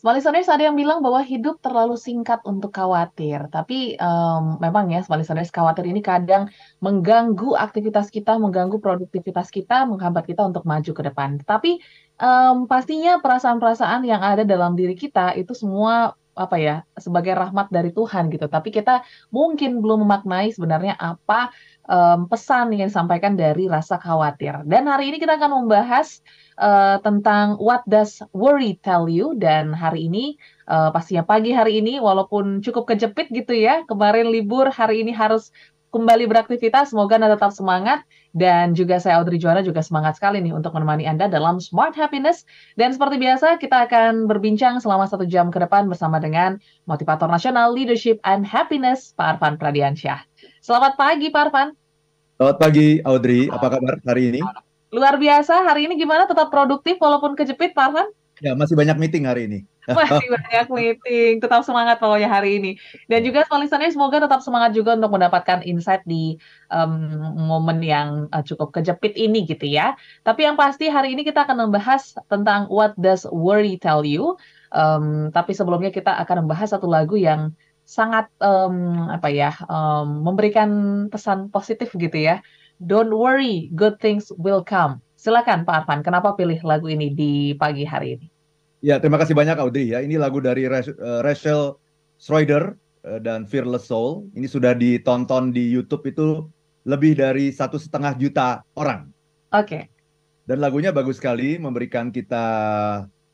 Small listeners ada yang bilang bahwa hidup terlalu singkat untuk khawatir. Tapi um, memang ya small listeners khawatir ini kadang mengganggu aktivitas kita, mengganggu produktivitas kita, menghambat kita untuk maju ke depan. Tapi um, pastinya perasaan-perasaan yang ada dalam diri kita itu semua apa ya sebagai rahmat dari Tuhan gitu. Tapi kita mungkin belum memaknai sebenarnya apa um, pesan yang disampaikan dari rasa khawatir. Dan hari ini kita akan membahas uh, tentang What Does Worry Tell You dan hari ini uh, pastinya pagi hari ini walaupun cukup kejepit gitu ya kemarin libur hari ini harus kembali beraktivitas semoga Anda tetap semangat dan juga saya Audrey Juana juga semangat sekali nih untuk menemani Anda dalam Smart Happiness dan seperti biasa kita akan berbincang selama satu jam ke depan bersama dengan motivator nasional Leadership and Happiness Pak Arfan Pradiansyah. Selamat pagi Pak Arfan. Selamat pagi Audrey, apa kabar hari ini? Luar biasa, hari ini gimana? Tetap produktif walaupun kejepit, Pak Arfan? Ya, masih banyak meeting hari ini. Masih banyak meeting, tetap semangat pokoknya hari ini. Dan juga listeners semoga tetap semangat juga untuk mendapatkan insight di um, momen yang uh, cukup kejepit ini gitu ya. Tapi yang pasti hari ini kita akan membahas tentang what does worry tell you. Um, tapi sebelumnya kita akan membahas satu lagu yang sangat um, apa ya um, memberikan pesan positif gitu ya Don't worry, good things will come. Silakan Pak Arfan, kenapa pilih lagu ini di pagi hari ini? Ya, terima kasih banyak Audrey ya. Ini lagu dari eh, Rachel Schroeder eh, dan Fearless Soul. Ini sudah ditonton di YouTube itu lebih dari satu setengah juta orang. Oke. Okay. Dan lagunya bagus sekali, memberikan kita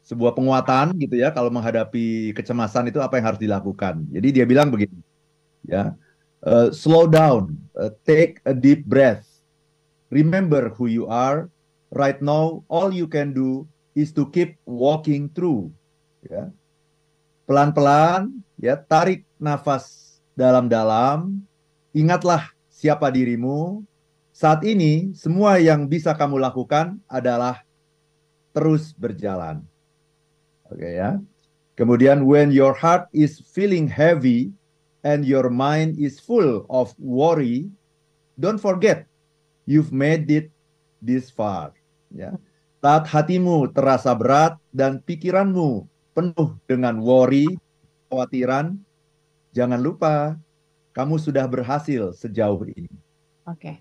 sebuah penguatan gitu ya kalau menghadapi kecemasan itu apa yang harus dilakukan. Jadi dia bilang begini, ya, uh, slow down, uh, take a deep breath, remember who you are. Right now, all you can do is to keep walking through. Ya. Pelan-pelan, ya tarik nafas dalam-dalam. Ingatlah siapa dirimu. Saat ini, semua yang bisa kamu lakukan adalah terus berjalan. Oke okay, ya. Kemudian, when your heart is feeling heavy and your mind is full of worry, don't forget you've made it this far. Ya. Saat hatimu terasa berat dan pikiranmu penuh dengan worry, khawatiran, jangan lupa kamu sudah berhasil sejauh ini. Oke. Okay.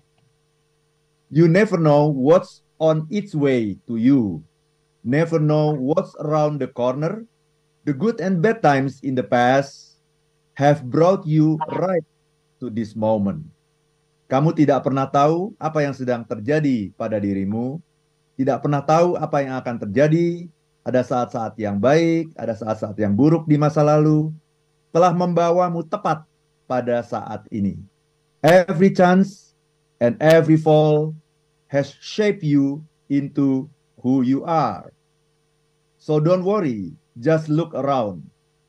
You never know what's on its way to you. Never know what's around the corner. The good and bad times in the past have brought you right to this moment. Kamu tidak pernah tahu apa yang sedang terjadi pada dirimu, tidak pernah tahu apa yang akan terjadi. Ada saat-saat yang baik, ada saat-saat yang buruk di masa lalu, telah membawamu tepat pada saat ini. Every chance and every fall has shaped you into who you are. So don't worry, just look around.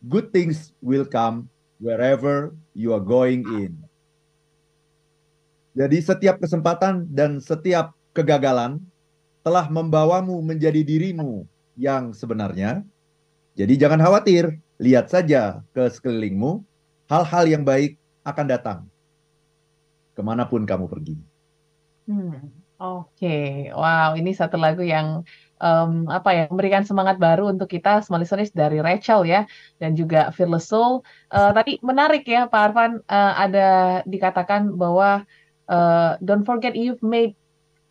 Good things will come wherever you are going in. Jadi setiap kesempatan dan setiap kegagalan telah membawamu menjadi dirimu yang sebenarnya. Jadi jangan khawatir, lihat saja ke sekelilingmu, hal-hal yang baik akan datang ke mana pun kamu pergi. Hmm, Oke, okay. wow, ini satu lagu yang um, apa ya memberikan semangat baru untuk kita small dari Rachel ya dan juga Fearless Soul. Uh, tadi menarik ya Pak Arfan uh, ada dikatakan bahwa uh, don't forget you've made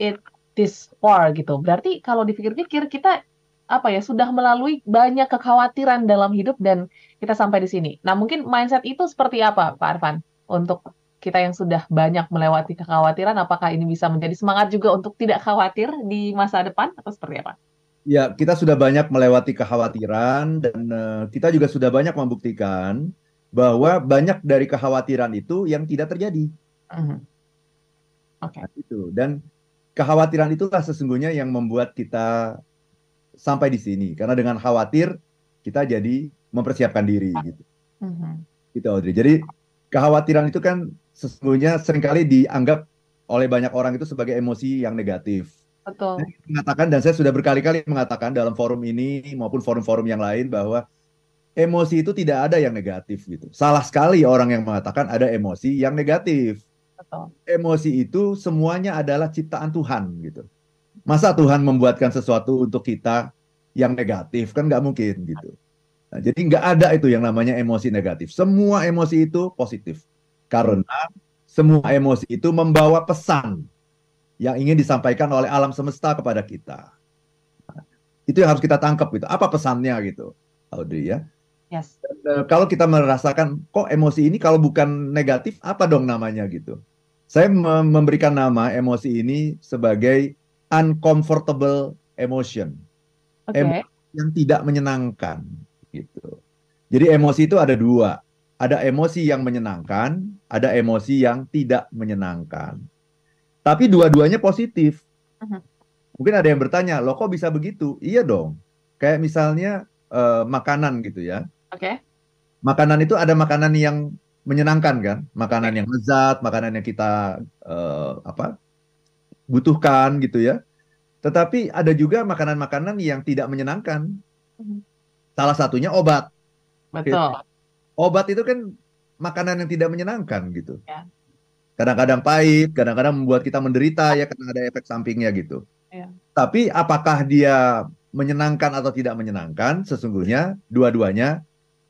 it this far gitu. Berarti kalau dipikir-pikir kita apa ya sudah melalui banyak kekhawatiran dalam hidup dan kita sampai di sini. Nah mungkin mindset itu seperti apa Pak Arfan untuk kita yang sudah banyak melewati kekhawatiran, apakah ini bisa menjadi semangat juga untuk tidak khawatir di masa depan atau seperti apa? Ya kita sudah banyak melewati kekhawatiran dan uh, kita juga sudah banyak membuktikan bahwa banyak dari kekhawatiran itu yang tidak terjadi. Uh -huh. Okay. Nah, itu dan kekhawatiran itulah sesungguhnya yang membuat kita sampai di sini karena dengan khawatir kita jadi mempersiapkan diri gitu. Mm-hmm. Gitu Audrey. Jadi kekhawatiran itu kan sesungguhnya sering kali dianggap oleh banyak orang itu sebagai emosi yang negatif. Betul. Saya mengatakan dan saya sudah berkali-kali mengatakan dalam forum ini maupun forum-forum yang lain bahwa emosi itu tidak ada yang negatif gitu. Salah sekali orang yang mengatakan ada emosi yang negatif. Betul. Emosi itu semuanya adalah ciptaan Tuhan gitu. Masa Tuhan membuatkan sesuatu untuk kita yang negatif kan nggak mungkin gitu. Nah, jadi nggak ada itu yang namanya emosi negatif. Semua emosi itu positif. Karena semua emosi itu membawa pesan yang ingin disampaikan oleh alam semesta kepada kita. Nah, itu yang harus kita tangkap gitu. Apa pesannya gitu, Audrey ya? Yes. Dan, uh, kalau kita merasakan kok emosi ini kalau bukan negatif apa dong namanya gitu. Saya memberikan nama emosi ini sebagai uncomfortable emotion. Okay. Emosi yang tidak menyenangkan gitu. Jadi emosi itu ada dua. Ada emosi yang menyenangkan, ada emosi yang tidak menyenangkan. Tapi dua-duanya positif. Uh-huh. Mungkin ada yang bertanya, loh kok bisa begitu? Iya dong. Kayak misalnya uh, makanan gitu ya. Oke. Okay. Makanan itu ada makanan yang menyenangkan kan, makanan yang lezat, makanan yang kita uh, apa butuhkan gitu ya. Tetapi ada juga makanan-makanan yang tidak menyenangkan. Uh-huh. Salah satunya obat. Betul. Obat itu kan makanan yang tidak menyenangkan gitu. Ya. Kadang-kadang pahit, kadang-kadang membuat kita menderita ya karena ada efek sampingnya gitu. Ya. Tapi apakah dia menyenangkan atau tidak menyenangkan? Sesungguhnya dua-duanya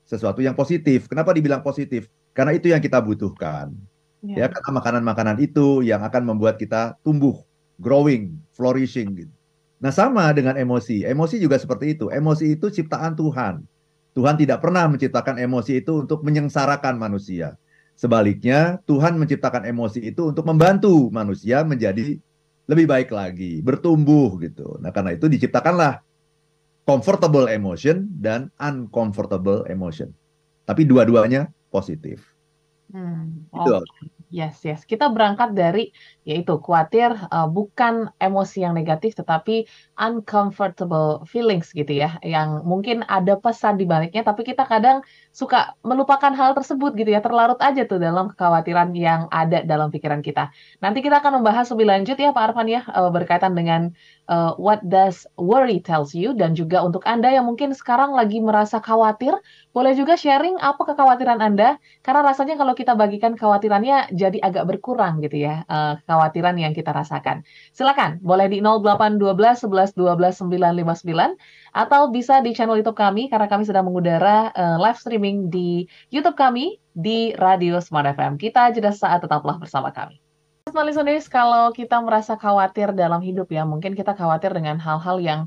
sesuatu yang positif. Kenapa dibilang positif? Karena itu yang kita butuhkan. Ya, ya karena makanan-makanan itu yang akan membuat kita tumbuh, growing, flourishing gitu. Nah, sama dengan emosi. Emosi juga seperti itu. Emosi itu ciptaan Tuhan. Tuhan tidak pernah menciptakan emosi itu untuk menyengsarakan manusia. Sebaliknya, Tuhan menciptakan emosi itu untuk membantu manusia menjadi lebih baik lagi, bertumbuh gitu. Nah, karena itu diciptakanlah comfortable emotion dan uncomfortable emotion. Tapi dua-duanya positif. Hmm, itu. Okay. Yes, yes. Kita berangkat dari yaitu khawatir uh, bukan emosi yang negatif tetapi uncomfortable feelings gitu ya. Yang mungkin ada pesan di baliknya tapi kita kadang suka melupakan hal tersebut gitu ya. Terlarut aja tuh dalam kekhawatiran yang ada dalam pikiran kita. Nanti kita akan membahas lebih lanjut ya Pak Arfan ya uh, berkaitan dengan uh, what does worry tells you dan juga untuk Anda yang mungkin sekarang lagi merasa khawatir, boleh juga sharing apa kekhawatiran Anda karena rasanya kalau kita bagikan kekhawatirannya jadi agak berkurang gitu ya uh, kekhawatiran yang kita rasakan. Silakan boleh di 0812 11 12 959 atau bisa di channel YouTube kami karena kami sedang mengudara uh, live streaming di YouTube kami di Radio Smart FM. Kita jeda saat tetaplah bersama kami. Smart listeners, kalau kita merasa khawatir dalam hidup ya, mungkin kita khawatir dengan hal-hal yang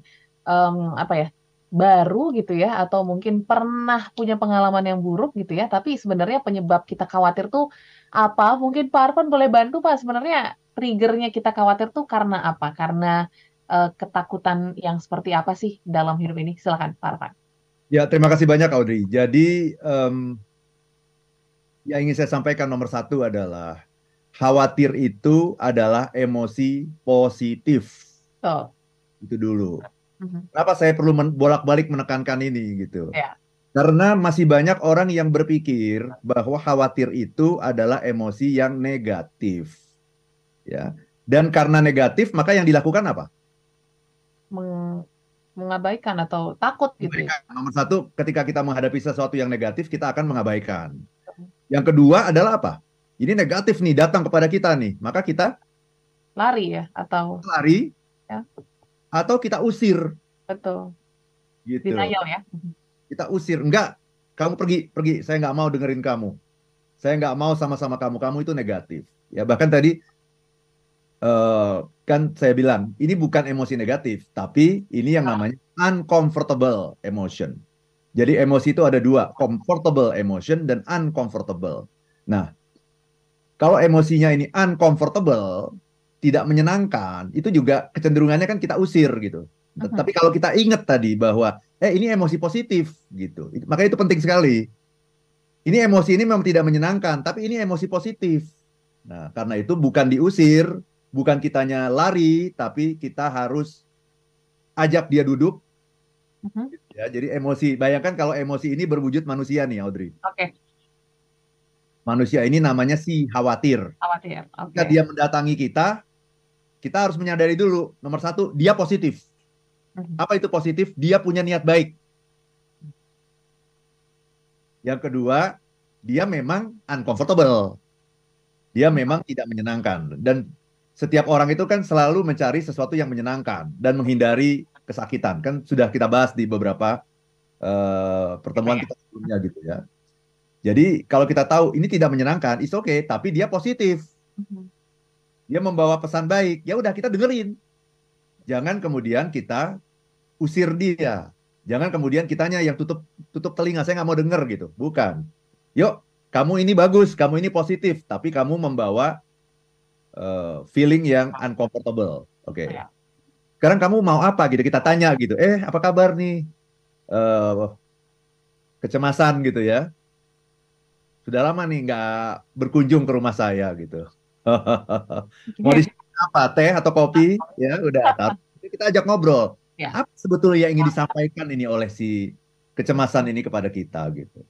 um, apa ya baru gitu ya atau mungkin pernah punya pengalaman yang buruk gitu ya tapi sebenarnya penyebab kita khawatir tuh apa? Mungkin Pak Arfan boleh bantu Pak, sebenarnya triggernya kita khawatir tuh karena apa? Karena uh, ketakutan yang seperti apa sih dalam hidup ini? Silakan Pak Arfan. Ya, terima kasih banyak Audrey. Jadi um, yang ingin saya sampaikan nomor satu adalah khawatir itu adalah emosi positif. Oh. Itu dulu. Uh-huh. Kenapa saya perlu men- bolak-balik menekankan ini gitu? Yeah. Karena masih banyak orang yang berpikir bahwa khawatir itu adalah emosi yang negatif. Ya. Dan karena negatif, maka yang dilakukan apa? Meng mengabaikan atau takut gitu. Ya? Nomor satu, ketika kita menghadapi sesuatu yang negatif, kita akan mengabaikan. Yang kedua adalah apa? Ini negatif nih datang kepada kita nih, maka kita lari ya atau lari ya. atau kita usir. Betul. Gitu. Denial ya. Kita usir. Enggak. Kamu pergi pergi. Saya nggak mau dengerin kamu. Saya nggak mau sama-sama kamu. Kamu itu negatif. Ya bahkan tadi uh, kan saya bilang ini bukan emosi negatif tapi ini yang namanya uncomfortable emotion. Jadi emosi itu ada dua comfortable emotion dan uncomfortable. Nah kalau emosinya ini uncomfortable tidak menyenangkan itu juga kecenderungannya kan kita usir gitu uh -huh. tapi kalau kita ingat tadi bahwa eh ini emosi positif gitu. Makanya itu penting sekali. Ini emosi ini memang tidak menyenangkan, tapi ini emosi positif. Nah, karena itu bukan diusir, bukan kitanya lari, tapi kita harus ajak dia duduk. Uh-huh. Ya, jadi emosi. Bayangkan kalau emosi ini berwujud manusia nih, Audrey. Oke. Okay. Manusia ini namanya si khawatir. Khawatir. Okay. Ketika dia mendatangi kita, kita harus menyadari dulu. Nomor satu, dia positif. Hmm. Apa itu positif? Dia punya niat baik. Yang kedua, dia memang uncomfortable. Dia memang tidak menyenangkan. Dan setiap orang itu kan selalu mencari sesuatu yang menyenangkan dan menghindari kesakitan. Kan sudah kita bahas di beberapa uh, pertemuan pertemuan kita sebelumnya gitu ya. Jadi kalau kita tahu ini tidak menyenangkan, it's okay, tapi dia positif. Mhm. Dia membawa pesan baik. Ya udah kita dengerin. Jangan kemudian kita usir dia. Jangan kemudian kitanya yang tutup tutup telinga, saya nggak mau denger gitu. Bukan. Yuk, kamu ini bagus, kamu ini positif, tapi kamu membawa uh, feeling yang uncomfortable. Oke. Okay. Ya. Sekarang kamu mau apa gitu? Kita tanya gitu. Eh, apa kabar nih? Uh, kecemasan gitu ya. Sudah lama nih nggak berkunjung ke rumah saya gitu. mau di apa? Teh atau kopi? Ya, udah. Kita ajak ngobrol Ya. Apa sebetulnya yang ingin disampaikan ini oleh si kecemasan ini kepada kita gitu.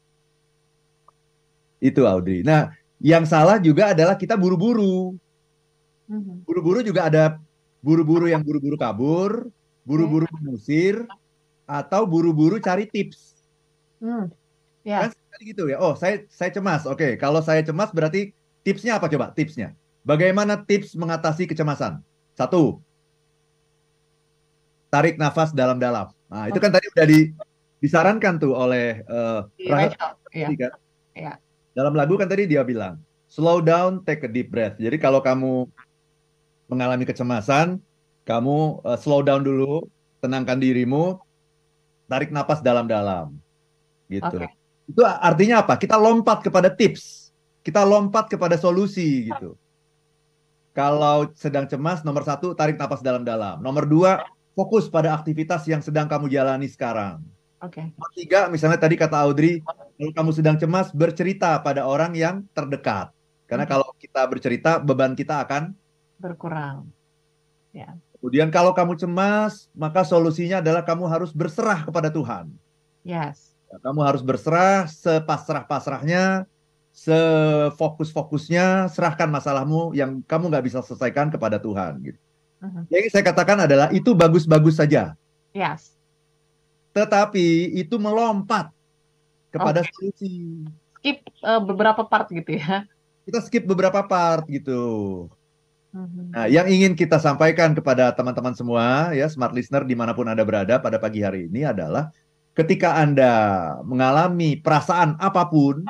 Itu Audrey. Nah, yang salah juga adalah kita buru-buru. Mhm. Buru-buru juga ada buru-buru yang buru-buru kabur, buru-buru mengusir, atau buru-buru cari tips. Hmm. Ya. Kan gitu ya. Oh, saya saya cemas. Oke, kalau saya cemas berarti tipsnya apa coba? Tipsnya. Bagaimana tips mengatasi kecemasan? Satu, tarik nafas dalam-dalam. Nah, itu kan tadi udah di, disarankan tuh oleh uh, Rahel, ya. kan? Ya. Dalam lagu kan tadi dia bilang, slow down, take a deep breath. Jadi kalau kamu mengalami kecemasan, kamu uh, slow down dulu, tenangkan dirimu, tarik nafas dalam-dalam. Gitu. Okay. Itu artinya apa? Kita lompat kepada tips. Kita lompat kepada solusi gitu. Kalau sedang cemas, nomor satu, tarik nafas dalam-dalam. Nomor dua, fokus pada aktivitas yang sedang kamu jalani sekarang. Oke. Okay. Tiga, misalnya tadi kata Audrey, kalau kamu sedang cemas, bercerita pada orang yang terdekat. Karena hmm. kalau kita bercerita, beban kita akan berkurang. Ya. Kemudian kalau kamu cemas, maka solusinya adalah kamu harus berserah kepada Tuhan. Yes. Ya, kamu harus berserah sepasrah-pasrahnya, sefokus-fokusnya, serahkan masalahmu yang kamu nggak bisa selesaikan kepada Tuhan. Gitu. Uh-huh. Yang saya katakan adalah itu bagus-bagus saja. Yes. Tetapi itu melompat kepada okay. solusi. Skip uh, beberapa part gitu ya. Kita skip beberapa part gitu. Uh-huh. Nah, yang ingin kita sampaikan kepada teman-teman semua ya smart listener di mana pun anda berada pada pagi hari ini adalah ketika anda mengalami perasaan apa pun,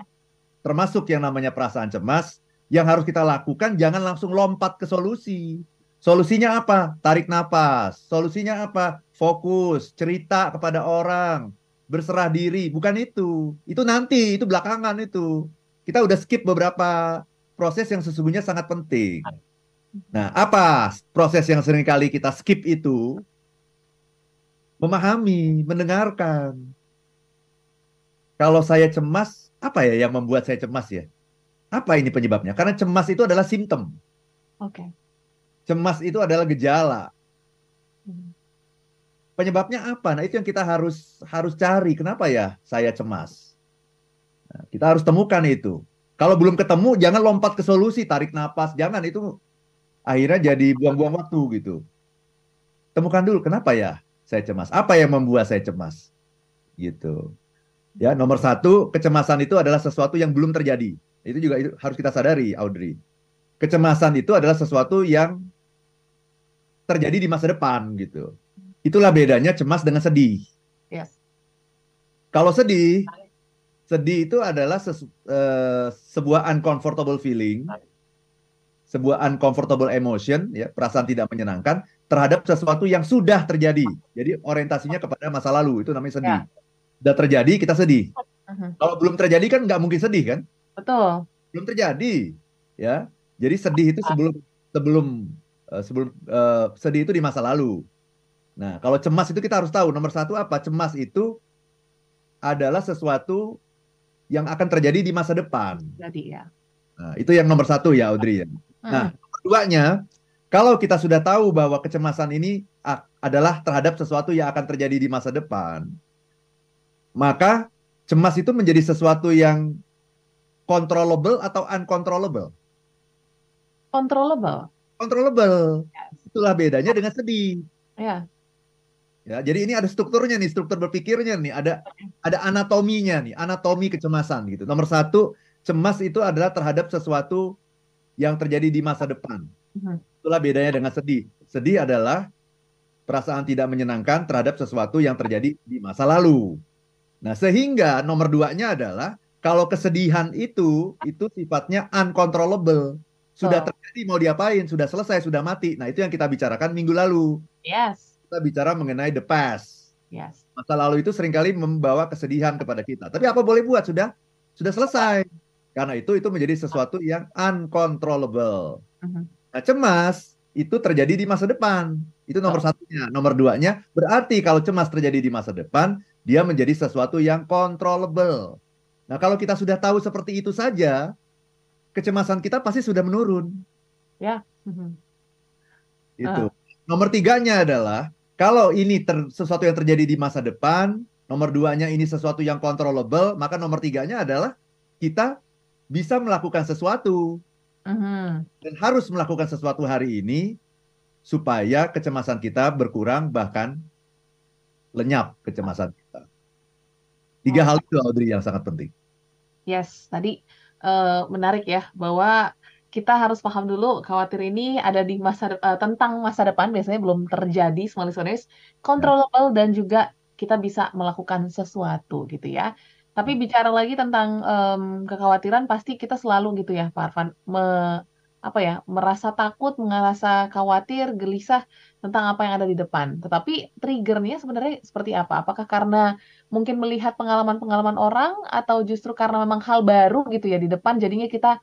termasuk yang namanya perasaan cemas, yang harus kita lakukan jangan langsung lompat ke solusi Solusinya apa? Tarik nafas. Solusinya apa? Fokus, cerita kepada orang, berserah diri. Bukan itu. Itu nanti, itu belakangan itu. Kita udah skip beberapa proses yang sesungguhnya sangat penting. Nah, apa proses yang sering kali kita skip itu? Memahami, mendengarkan. Kalau saya cemas, apa ya yang membuat saya cemas ya? Apa ini penyebabnya? Karena cemas itu adalah simptom. Oke. Okay Cemas itu adalah gejala. Hmm. Penyebabnya apa? Nah, itu yang kita harus harus cari. Kenapa ya saya cemas? Nah, kita harus temukan itu. Kalau belum ketemu, jangan lompat ke solusi, tarik napas, jangan itu akhirnya jadi buang-buang waktu gitu. Temukan dulu kenapa ya saya cemas? Apa yang membuat saya cemas? Gitu. Ya, nomor satu, kecemasan itu adalah sesuatu yang belum terjadi. Itu juga itu harus kita sadari, Audrey. Kecemasan itu adalah sesuatu yang terjadi di masa depan gitu. Itulah bedanya cemas dengan sedih. Yes. Kalau sedih, sedih itu adalah sesu, uh, sebuah uncomfortable feeling, sebuah uncomfortable emotion, ya perasaan tidak menyenangkan terhadap sesuatu yang sudah terjadi. Jadi orientasinya kepada masa lalu itu namanya sedih. Yeah. Sudah terjadi kita sedih. Uh-huh. Kalau belum terjadi kan nggak mungkin sedih kan? Betul. Belum terjadi, ya. Jadi sedih itu sebelum sebelum uh, sebelum uh, sedih itu di masa lalu. Nah, kalau cemas itu kita harus tahu nomor satu apa? Cemas itu adalah sesuatu yang akan terjadi di masa depan. Jadi ya. Nah, itu yang nomor satu ya, Audrey. Ya. Hmm. Nah, keduanya, kalau kita sudah tahu bahwa kecemasan ini adalah terhadap sesuatu yang akan terjadi di masa depan, maka cemas itu menjadi sesuatu yang controllable atau uncontrollable. Controllable controllable. Yes. Itulah bedanya dengan sedih. Ya. Ya, jadi ini ada strukturnya nih, struktur berpikirnya nih, ada ada anatominya nih, anatomi kecemasan gitu. Nomor satu, cemas itu adalah terhadap sesuatu yang terjadi di masa depan. Uh-huh. Itulah bedanya dengan sedih. Sedih adalah perasaan tidak menyenangkan terhadap sesuatu yang terjadi di masa lalu. Nah, sehingga nomor duanya adalah kalau kesedihan itu itu sifatnya uncontrollable. Sudah terjadi mau diapain, sudah selesai, sudah mati. Nah, itu yang kita bicarakan minggu lalu. Yes. Kita bicara mengenai the past. Yes. Masa lalu itu sering kali membawa kesedihan kepada kita. Tapi apa boleh buat? Sudah sudah selesai. Karena itu itu menjadi sesuatu yang uncontrollable. Mhm. Nah, cemas itu terjadi di masa depan. Itu nomor satunya. Nomor duanya, berarti kalau cemas terjadi di masa depan, dia menjadi sesuatu yang controllable. Nah, kalau kita sudah tahu seperti itu saja, kecemasan kita pasti sudah menurun. Mhm. Itu. Nomor tiganya adalah, kalau ini ter- sesuatu yang terjadi di masa depan, nomor duanya ini sesuatu yang controllable, maka nomor tiganya adalah kita bisa melakukan sesuatu Mhm. dan harus melakukan sesuatu hari ini supaya kecemasan kita berkurang bahkan lenyap kecemasan kita. Tiga Oh. hal itu Audrey yang sangat penting. Yes, tadi eh, menarik ya bahwa kita harus paham dulu khawatir ini ada di masa eh, tentang masa depan biasanya belum terjadi semua listeners, controllable dan juga kita bisa melakukan sesuatu gitu ya. Tapi bicara lagi tentang em, kekhawatiran pasti kita selalu gitu ya Pak Arfan me- apa ya merasa takut, merasa khawatir, gelisah tentang apa yang ada di depan. Tetapi triggernya sebenarnya seperti apa? Apakah karena mungkin melihat pengalaman-pengalaman orang atau justru karena memang hal baru gitu ya di depan jadinya kita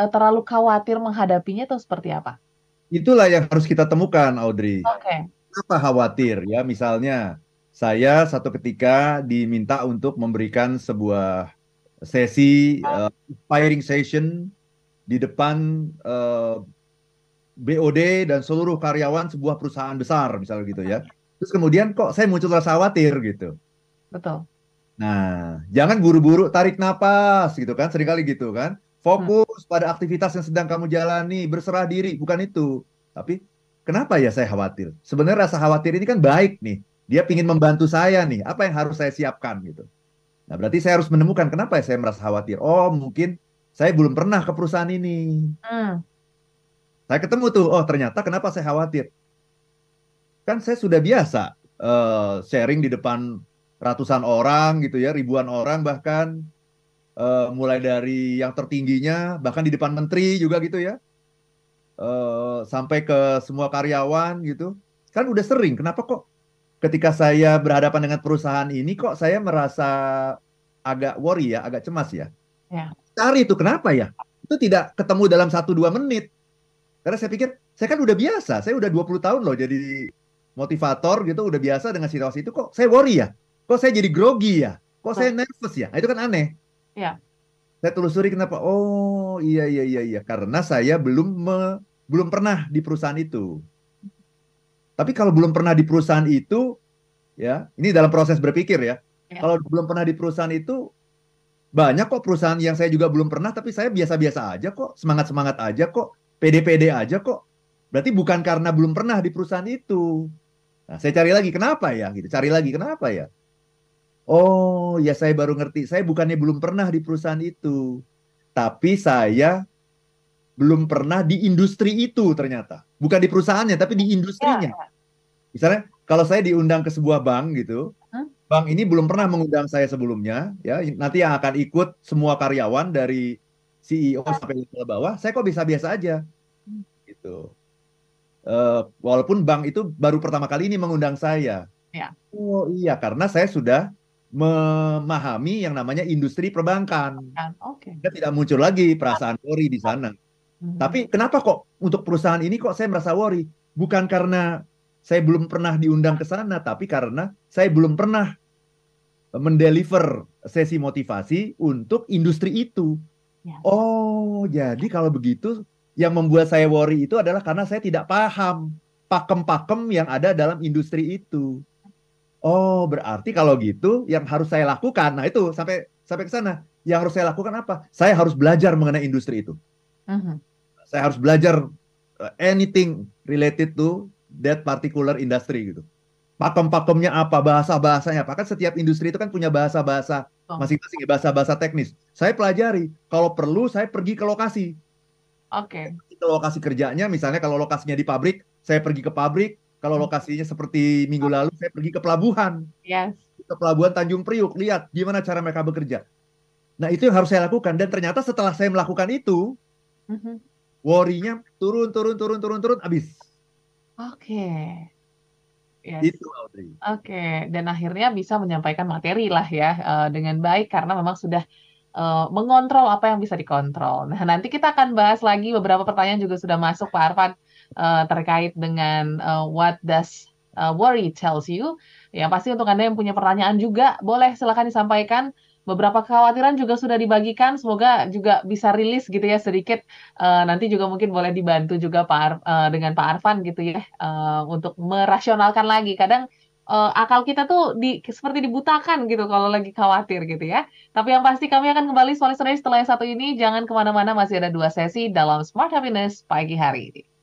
eh, terlalu khawatir menghadapinya atau seperti apa? Itulah yang harus kita temukan Audrey. Oke. Kenapa khawatir ya? Misalnya saya satu ketika diminta untuk memberikan sebuah sesi uh, inspiring session di depan uh, BOD dan seluruh karyawan sebuah perusahaan besar misalnya gitu ya. Terus kemudian kok saya muncul rasa khawatir gitu. Betul. Nah, jangan buru-buru tarik napas gitu kan, sering kali gitu kan. Fokus pada aktivitas yang sedang kamu jalani, berserah diri, bukan itu. Tapi kenapa ya saya khawatir? Sebenarnya rasa khawatir ini kan baik nih. Dia ingin membantu saya nih. Apa yang harus saya siapkan gitu. Nah, berarti saya harus menemukan kenapa ya saya merasa khawatir. Oh, mungkin saya belum pernah ke perusahaan ini. Hmm. Saya ketemu tuh, oh ternyata kenapa saya khawatir? Kan saya sudah biasa eh, sharing di depan ratusan orang gitu ya, ribuan orang bahkan eh, mulai dari yang tertingginya, bahkan di depan menteri juga gitu ya, eh, sampai ke semua karyawan gitu. Kan udah sering. Kenapa kok ketika saya berhadapan dengan perusahaan ini kok saya merasa agak worry ya, agak cemas ya? Ya. Cari itu kenapa ya? Itu tidak ketemu dalam satu dua menit. Karena saya pikir, saya kan udah biasa, saya udah 20 tahun loh jadi motivator gitu, udah biasa dengan situasi itu, kok saya worry ya? Kok saya jadi grogi ya? Kok saya nervous ya? Nah, itu kan aneh. Ya. Saya telusuri kenapa, oh iya iya iya iya, karena saya belum me- belum pernah di perusahaan itu. Tapi kalau belum pernah di perusahaan itu, ya, ini dalam proses berpikir ya. Ya. Kalau belum pernah di perusahaan itu, banyak kok perusahaan yang saya juga belum pernah, tapi saya biasa-biasa aja kok, semangat-semangat aja kok, pede-pede aja kok. Berarti bukan karena belum pernah di perusahaan itu. Nah, saya cari lagi kenapa ya, gitu. Cari lagi kenapa ya. Oh, ya saya baru ngerti. Saya bukannya belum pernah di perusahaan itu, tapi saya belum pernah di industri itu ternyata. Bukan di perusahaannya, tapi di industrinya. Ya, Misalnya, kalau saya diundang ke sebuah bank gitu, Hmm? bank ini belum pernah mengundang saya sebelumnya, ya. Nanti yang akan ikut semua karyawan dari CEO sampai level bawah, saya kok bisa biasa aja, Hmm. gitu. Eh, walaupun bank itu baru pertama kali ini mengundang saya. Ya. Oh iya, karena saya sudah memahami yang namanya industri perbankan. kan? Oke. Saya tidak muncul lagi perasaan worry di sana. Mhm. Tapi kenapa kok untuk perusahaan ini kok saya merasa worry? Bukan karena saya belum pernah diundang ke sana, tapi karena saya belum pernah mendeliver sesi motivasi untuk industri itu. Ya. Oh, jadi kalau begitu yang membuat saya worry itu adalah karena saya tidak paham pakem-pakem yang ada dalam industri itu. Oh, berarti kalau gitu yang harus saya lakukan, nah itu sampai sampai ke sana. Yang harus saya lakukan apa? Saya harus belajar mengenai industri itu Mhm. Saya harus belajar uh, anything related to that particular industry gitu. Pakem-pakemnya apa, bahasa-bahasanya apa. Kan setiap industri itu kan punya bahasa-bahasa masing-masing, ya, bahasa-bahasa teknis. Saya pelajari. Kalau perlu saya pergi ke lokasi. Oke. Ke lokasi kerjanya, misalnya kalau lokasinya di pabrik, saya pergi ke pabrik. Kalau lokasinya seperti minggu lalu, saya pergi ke pelabuhan. Yes. Ke pelabuhan Tanjung Priuk, lihat gimana cara mereka bekerja. Nah, itu yang harus saya lakukan. Dan ternyata setelah saya melakukan itu, mm-hmm. Worry-nya turun, turun, turun, turun, turun, habis. Oke. Okay. Yes. Itu Audrey. Oke, okay. dan akhirnya bisa menyampaikan materi lah ya uh, dengan baik karena memang sudah uh, mengontrol apa yang bisa dikontrol. Nah, nanti kita akan bahas lagi beberapa pertanyaan juga sudah masuk Pak Arfan uh, terkait dengan uh, what does uh, worry tells you. Yang pasti untuk Anda yang punya pertanyaan juga boleh silakan disampaikan beberapa kekhawatiran juga sudah dibagikan. Semoga juga bisa rilis gitu ya sedikit. Uh, nanti juga mungkin boleh dibantu juga Pak Ar, uh, dengan Pak Arfan gitu ya uh, untuk merasionalkan lagi. Kadang uh, akal kita tuh di seperti dibutakan gitu kalau lagi khawatir gitu ya. Tapi yang pasti kami akan kembali soal setelah yang satu ini. Jangan ke mana-mana masih ada dua sesi dalam Smart Happiness pagi hari ini.